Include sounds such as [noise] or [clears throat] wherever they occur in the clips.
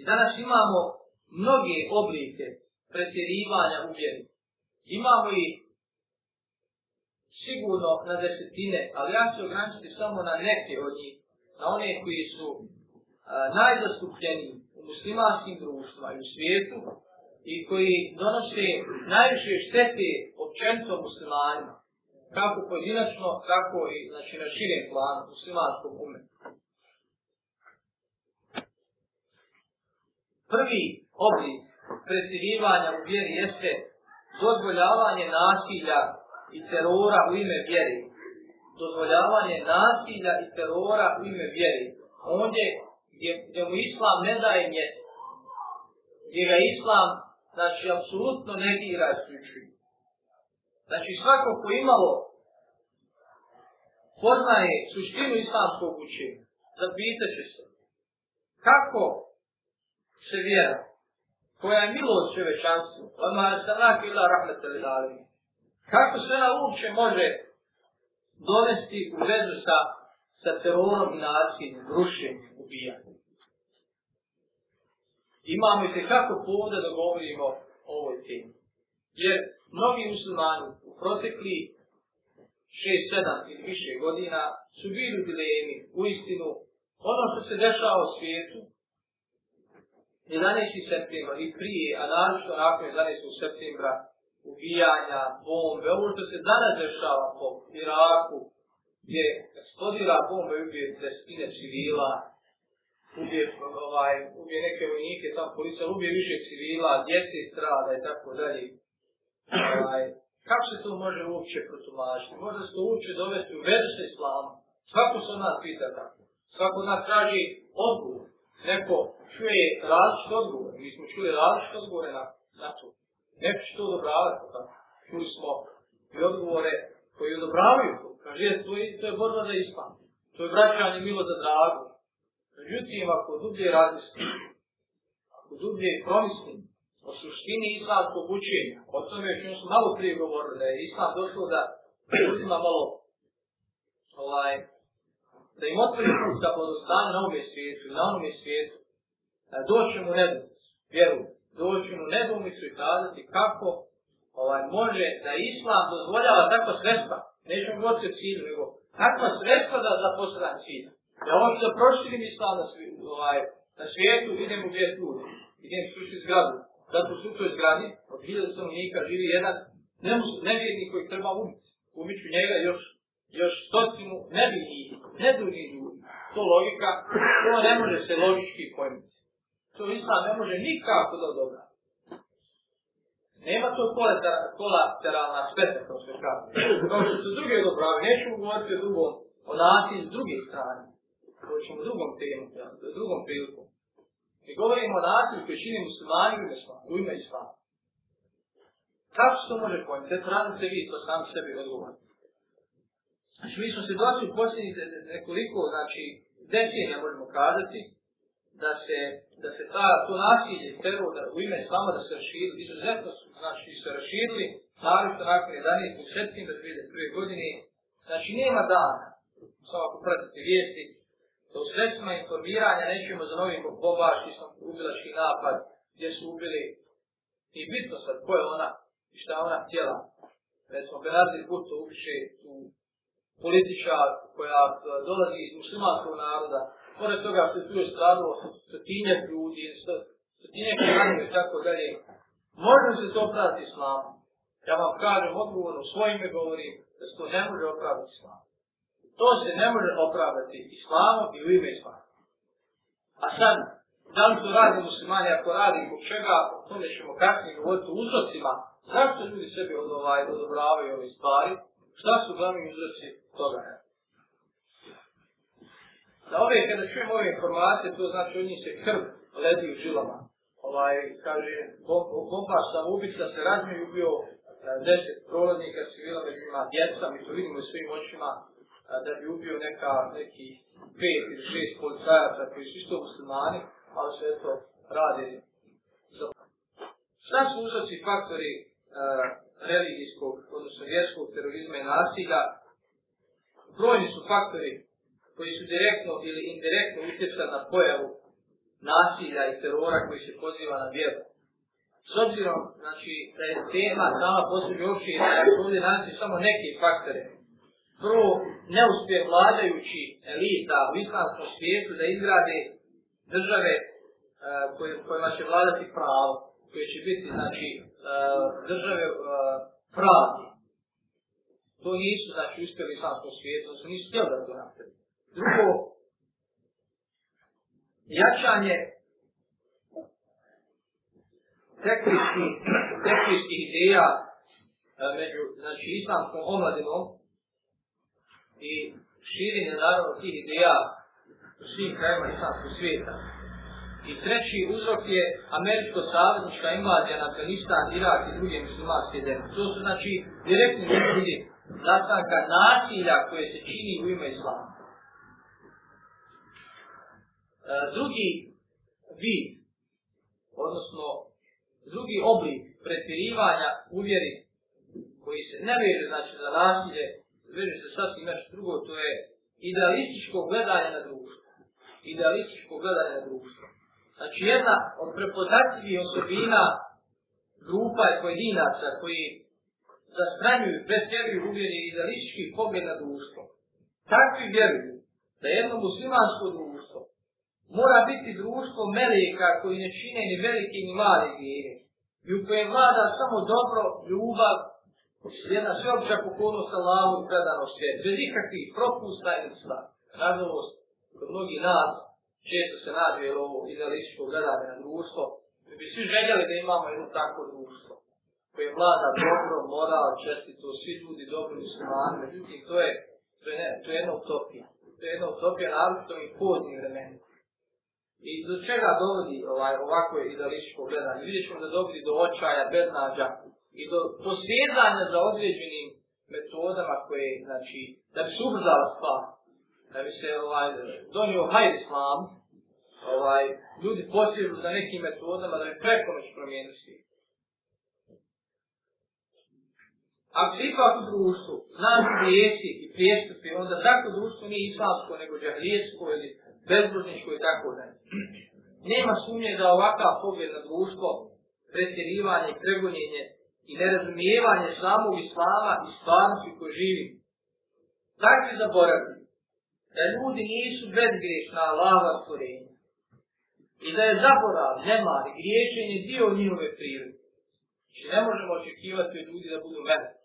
I danas imamo mnoge oblike pretjerivanja u vjeru. Imamo i sigurno na desetine, ali ja ću ograničiti samo na neke od njih, na one koji su najdostupljeniji u muslimanskim društvima i u svijetu i koji donose najviše štete općenito muslimanima, kako pojedinačno, tako i znači, na širem planu muslimanskom umetu. prvi oblik pretirivanja u vjeri jeste dozvoljavanje nasilja i terora u ime vjeri. Dozvoljavanje nasilja i terora u ime vjeri. Ondje gdje, gdje mu islam ne daje mjesto. Gdje ga islam, znači, apsolutno ne gira isključuje. Znači, svako ko imalo poznaje suštinu islamskog učenja, zapitaće se kako se vjera, koja je milost čovečanstvu, odmah je sanak ila rahmetel ilalim. Kako se ona uopće može dovesti u vezu sa, sa terorom i nasiljem, rušenjem, ubijanjem? Imamo i tekako povode da govorimo o ovoj temi. Jer mnogi muslimani u protekli 6, 7 ili više godina su bili u dilemi u istinu ono što se dešava u svijetu, 11. septembra i prije, a naravno nakon 11. septembra, ubijanja, bombe, ovo što se danas dešava po Iraku, gdje eksplodira bombe, ubije desetine civila, ubije, ovaj, ubije neke vojnike, tamo policija, ubije više civila, djece strada i tako dalje. Ovaj, kako se to može uopće protumažiti? Može se to uopće dovesti u vezu sa islamom? Svako se od nas pita tako. Svako od nas traži odgovor neko čuje različit odgovor, mi smo čuli različit odgovore na, na to. Neko će to odobravati, pa čuli smo i odgovore koji odobravaju to. Kaže, to je, to je borba za ispan, to je vraćanje milo za drago. Međutim, ako dublje razmislim, ako dublje promislim o suštini islamskog učenja, o tome još smo malo prije govorili, da je islam došlo da uzima malo ovaj, da im otvori put da blagostanu na ovome svijetu i na onome svijetu, e, doći mu nedomicu, vjeru, doći mu nedomicu i kazati kako ovaj, može da Islam dozvoljava tako sredstva, neće mu otvori cilj, nego tako sredstva da, da postane cilj. Ja hoću da proširim Islam na, svijetu, ovaj, na svijetu, idem u dvije ture, idem sušiti zgradu, zato su u toj zgradi, od hiljada stanovnika živi jedan nevjednik koji treba umiti, umiću njega još, još stotinu nevjednika ne drugi ljudi. To logika, to ne može se logički pojmiti. To islam ne može nikako da odobra. Nema to kole kolateralna šteta, kao se kaže. Kao što su druge dobrave, nećemo govoriti o drugom, o nasi s druge strane. To ćemo u drugom temu, u drugom priliku. Mi govorimo o nasi u pešini muslimani u islamu, u ime islamu. Kako se to može pojmiti? Te trebamo se vidjeti, to sam sebi odgovoriti. Znači, mi smo svjedoci u posljednjih nekoliko, znači, decenija možemo kazati, da se, da se ta, to nasilje prvo da, u ime slama da se raširili, izuzetno su, znači, se raširili, naravno nakon 11. septimbra 2001. godine, znači, nema dana, samo ako pratite vijesti, da u sredstvima informiranja nećemo za novi bobaški, sam ubilački napad, gdje su ubili, i bitno sad, ko je ona, i šta je ona htjela, recimo, Benazir Buto ubiše tu političar koja e, dolazi iz muslimanskog naroda, pored toga što je tu još stradilo stotinjak ljudi, stotinjak ljudi i tako dalje, može se to opraviti islamom? Ja vam kažem odgovorno, svojim me govorim, da se to ne može opraviti islamom. To se ne može opraviti islamom i u ime islamom. A sad, da li to radi muslimani, ako radi, zbog čega, o tome ćemo kasnije govoriti o uzrocima, zašto ljudi sebi odobravaju ove stvari, Šta su glavni uzroci toga? Da ove, kada čujem ove informacije, to znači od njih se krv ledi u žilama. Ovaj, kaže, bomba samoubica se razmi ubio e, deset prolaznika civila među njima djeca, mi to vidimo u svojim očima, e, da bi ubio neka, neki pet ili šest policajaca koji su isto muslimani, ali su eto radili. Šta su uzroci faktori uh, religijskog, odnosno vjerskog terorizma i nasilja, brojni su faktori koji su direktno ili indirektno utjecali na pojavu nasilja i terora koji se poziva na vjeru. S obzirom, znači, da je tema dala posebno još i da ovdje nalazi samo neke faktore. Prvo, neuspje vladajući elita u islamskom svijetu da izgrade države uh, kojima će vladati pravo, koje će biti, znači, Eh, države eh, pravde. To nisu, znači, uspjeli sam to svijetu, to nisu htjeli da to napravi. Drugo, jačanje tekvijskih ideja eh, među, znači, islamskom omladinom i širenje, naravno, tih ideja u svim krajima islamskog svijeta. I treći uzrok je američko-savjetnička invazija na Afganistan, Irak i druge muslimanske zemlje. To su znači direktni uzrok zastanka nasilja koje se čini u ime islama. E, drugi vid, odnosno drugi oblik pretirivanja uvjeri koji se ne veže znači na nasilje, veže se sasvim nešto drugo, to je idealističko gledanje na društvo. Idealističko gledanje na društvo. Znači jedna od prepoznatljivih osobina grupa i pojedinaca koji zastranjuju bez vjeruju uvjeri i idealističkih pogleda društva. Takvi vjeruju da jedno muslimansko društvo mora biti društvo meleka koji ne čine ni velike ni male vjere i u kojem vlada samo dobro, ljubav, jedna sveopća pokolnost Allahom kada nam sve, bez ikakvih propusta i sva. Nažalost, kod mnogih nas, često se nađe jer ovo idealističko gledanje na društvo, mi bi svi željeli da imamo jedno takvo društvo koje vlada dobro, moral, čestito, svi ljudi dobro i slan, međutim to je, to je, ne, to je jedna utopija. To je jedna utopija naravno i pozni vremeni. I do čega dovodi ovaj, ovako idealističko gledanje? Vidjet ćemo da dovodi do očaja, beznađa i do posjedanja za određenim metodama koje, znači, da bi se ubrzala stvar da bi se ovaj, donio haj islam, ovaj, ljudi posjeđu za nekim metodama da bi preko noć promijenio svijet. Ako se ipak u društvu znam prijeci i prijestupi, onda tako društvo nije islamsko, nego džahlijetsko ili bezbožničko i tako da. Nema sumnje da ovakav pogled na društvo, pretjerivanje, pregonjenje i nerazumijevanje samog islama i stvarnosti koji živi, tako je zaboravljeno da ljudi nisu bezgrešna lava stvorenja i da je zaborav, nemar, griješenje dio njihove prirode. Znači ne možemo očekivati od ljudi da budu veliki.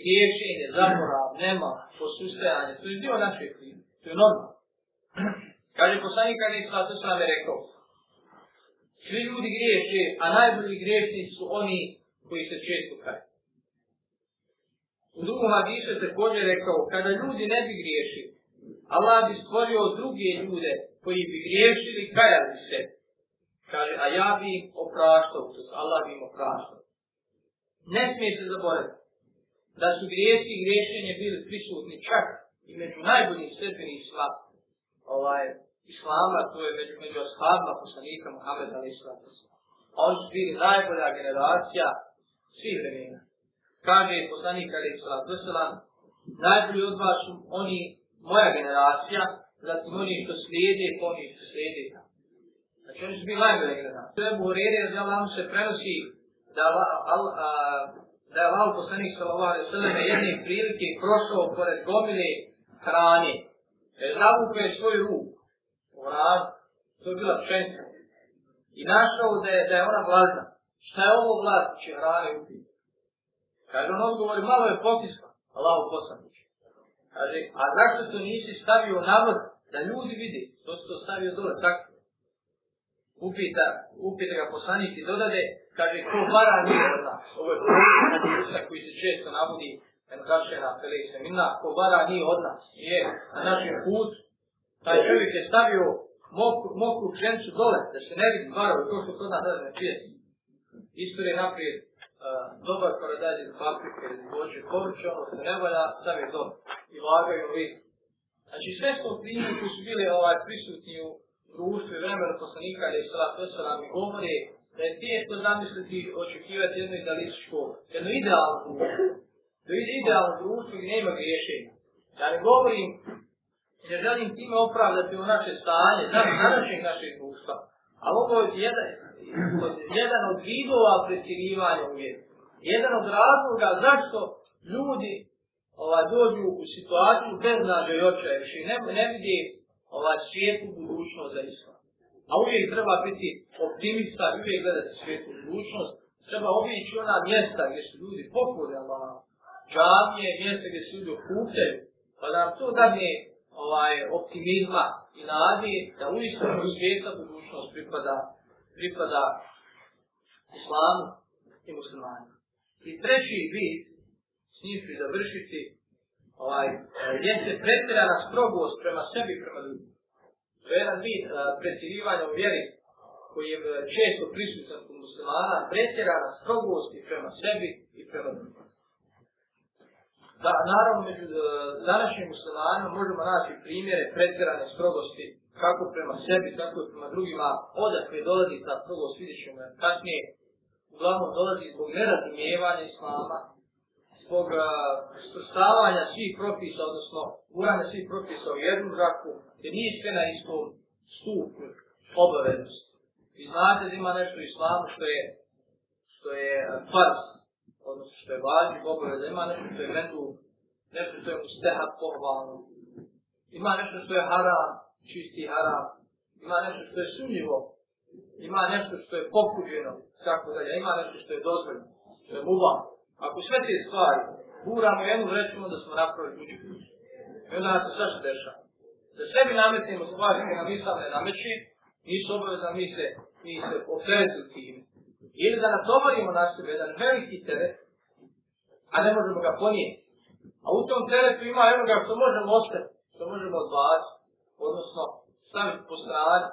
Griješenje, zaborav, nemar, posustajanje, to je dio naše prirode, to je normalno. [clears throat] Kaže poslanika Nisla, to sam je rekao. Svi ljudi griješe, a najbolji griješni su oni koji se često kaju. U drugom Adisu je također rekao, kada ljudi ne bi griješili, Allah bi stvorio druge ljude koji bi griješili kajali se. Kaže, a ja bi im opraštao, to se Allah bi im opraštao. Ne smije se zaboraviti da su griješi i griješenje bili prisutni čak i među najboljim srbini islam, ovaj, islama, to je među, među ashabima poslanika Muhammeda ali islam. Oni su bili najbolja generacija svih vremena. Kaže poslanik ali islam, najbolji od vas su oni moja generacija, zatim oni što slijede, po pa oni što slijede. Znači oni su bili najbolje generacije. Sve buhorede, jer znam, vam se prenosi da, la, al, a, da je Lal poslanik sa ovaj sveme jedne prilike prošao pored gomile hrane. E zavukao je svoj ruk. Ona, to je bila pšenica. I našao da je, da je ona glazna. Šta je ovo glazna? Če hrane upiti. Kaže on odgovor, malo je potiska. Lal poslanik. Kaže, a zašto to nisi stavio navod da ljudi vidi? To si to stavio dole, tako? Upita, upita ga poslanik i dodade, kaže, ko vara nije vrta. Ovo je prvi koji se često navodi en kaše na felice minna, ko vara nije od nas, je na našem putu. Taj čovjek je stavio mokru, mokru dole, da se ne vidi varo, to što kod nas da ne čije. Istorija naprijed, E, dobar paradajz iz paprike, iz bože, korče, ono se ne valja, sam je dobar. I lagaju li. Znači sve smo primjeri koji su bili ovaj, prisutni u društvu i vremenu poslanika, ali sada to se nam govori, da je tijesto zamisliti očekivati jednu idealističku, jednu idealnu društvu. Da ide idealno društvo i nema griješenja. Ja ne govorim, ne želim time opravdati u naše stanje, znači današnjeg našeg društva, Ali ovo je jedan, jedan od vidova pretjerivanja u vjeru. Jedan od razloga zašto ljudi ovaj, dođu u situaciju bez nađe i očaj, više ne, ne vidi ovaj, svijetu budućnost za islam. A uvijek treba biti optimista, uvijek gledati svijetu budućnost, treba obići ona mjesta gdje su ljudi pokude Allah, džamije, mjesta gdje su ljudi okupljaju, pa da to da ne ovaj optimizma i nadije da u istinu svijeta budućnost pripada pripada islamu i muslimanima. I treći vid s njim ću završiti ovaj, eh, jeste pretirana strogost prema sebi i prema ljudima. To je jedan vid eh, pretirivanja u vjeri koji je eh, često prisutan kod muslimana, pretirana strogost i prema sebi i prema ljudima. Da, naravno, među e, današnjim muslimanima možemo naći primjere pretjerane strogosti kako prema sebi, tako i prema drugima, odakle dolazi ta strogost, vidjet ćemo kasnije, uglavnom dolazi zbog nerazumijevanja islama, zbog e, sprstavanja svih propisa, odnosno uranja svih propisa u jednu žaku, gdje nije sve na istom stupu obaveznosti. Vi znate da ima nešto u islamu što je, što je e, fars, ono što je važno, pobore, da ima nešto što je vendu, nešto što je mustehat pohvalno, ima nešto što je haram, čisti haram, ima nešto što je sumnjivo, ima nešto što je pokuđeno, tako da ima nešto što je dozvoljno, što je mubam. Ako sve te stvari guramo jednu, rećemo da smo napravili tuđi kuć. I onda nas se sve što deša. Da sve mi nametimo stvari koje nam islam ne nameći, nisu obavezan, mi se, mi se opresu time ili da natovarimo na sebe jedan veliki teret, a ne možemo ga ponijeti. A u tom teretu ima evo ga što možemo ostati, što možemo odbaciti, odnosno staviti po strani.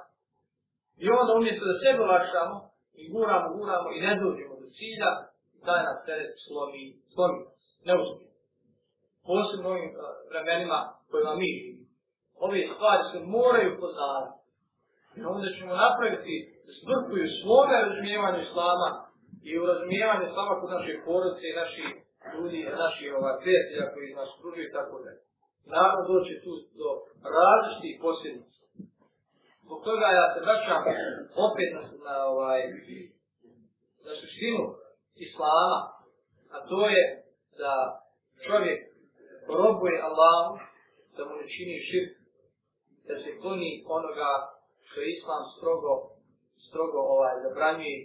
I onda umjesto da sebe lašamo, i guramo, guramo i ne dođemo do cilja, taj nas teret slomi, slomi nas, ne uspije. Posebno ovim e, vremenima kojima mi vidimo. Ove stvari se moraju poznati. Jer onda ćemo napraviti zbrku i svoje razumijevanje slama i u razumijevanje slama kod naše porodice i naši ljudi, naši ovaj, prijatelja koji nas kružuje i tako da. Naravno doći tu do različitih posljednica. Zbog toga ja se vraćam opet na, na ovaj, na suštinu islama, a to je da čovjek robuje Allahu, da mu ne čini širk, da se kloni onoga što islam strogo, strogo ovaj, zabranjuje,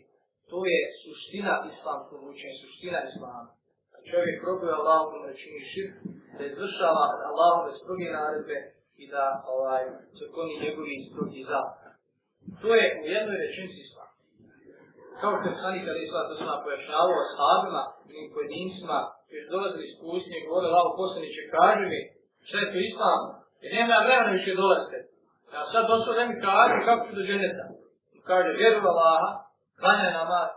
to je suština islamskog učenja, suština islama. Čovjek probuje Allahom na rečini širk, da izvršava Allahove stroge naredbe i da ovaj, crkoni njegovi strogi za. To je u jednoj rečenci islam. Kao što je sani kada islam to sam pojašnjavao o sahabima, njim pojedincima, koji su dolazili iz pustnje, govore Allaho poslaniće, kaže mi, šta je to islam? Jer nema vremena više dolazite. Ja sad došao da mi kažu kako ću do ženeta. Kaže, vjeru Allaha, klanja namaz,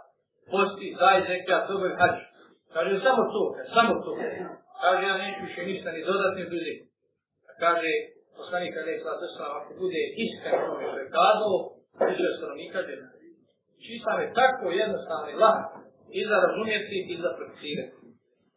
posti, daj zekija, tobe hađu. Kaže, samo to, samo to. Kaže, ja neću više ništa ni dodatni ljudi. A kaže, poslanika ne sva to sam, ako bude iskreno što je kazao, više se nam nikad je. Čista me tako jednostavno i lahko i za razumjeti i za prakticirati.